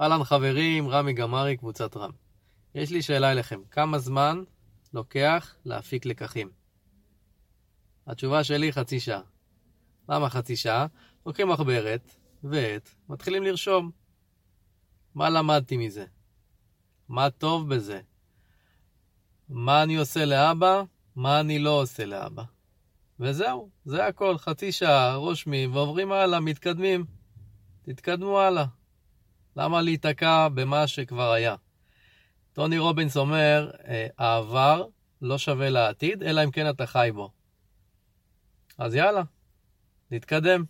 אהלן חברים, רמי גמרי, קבוצת רם. יש לי שאלה אליכם, כמה זמן לוקח להפיק לקחים? התשובה שלי חצי שעה. למה חצי שעה? לוקחים מחברת ועט, מתחילים לרשום. מה למדתי מזה? מה טוב בזה? מה אני עושה לאבא? מה אני לא עושה לאבא? וזהו, זה הכל, חצי שעה, רושמים ועוברים הלאה, מתקדמים. תתקדמו הלאה. למה להיתקע במה שכבר היה? טוני רובינס אומר, אה, העבר לא שווה לעתיד, אלא אם כן אתה חי בו. אז יאללה, נתקדם.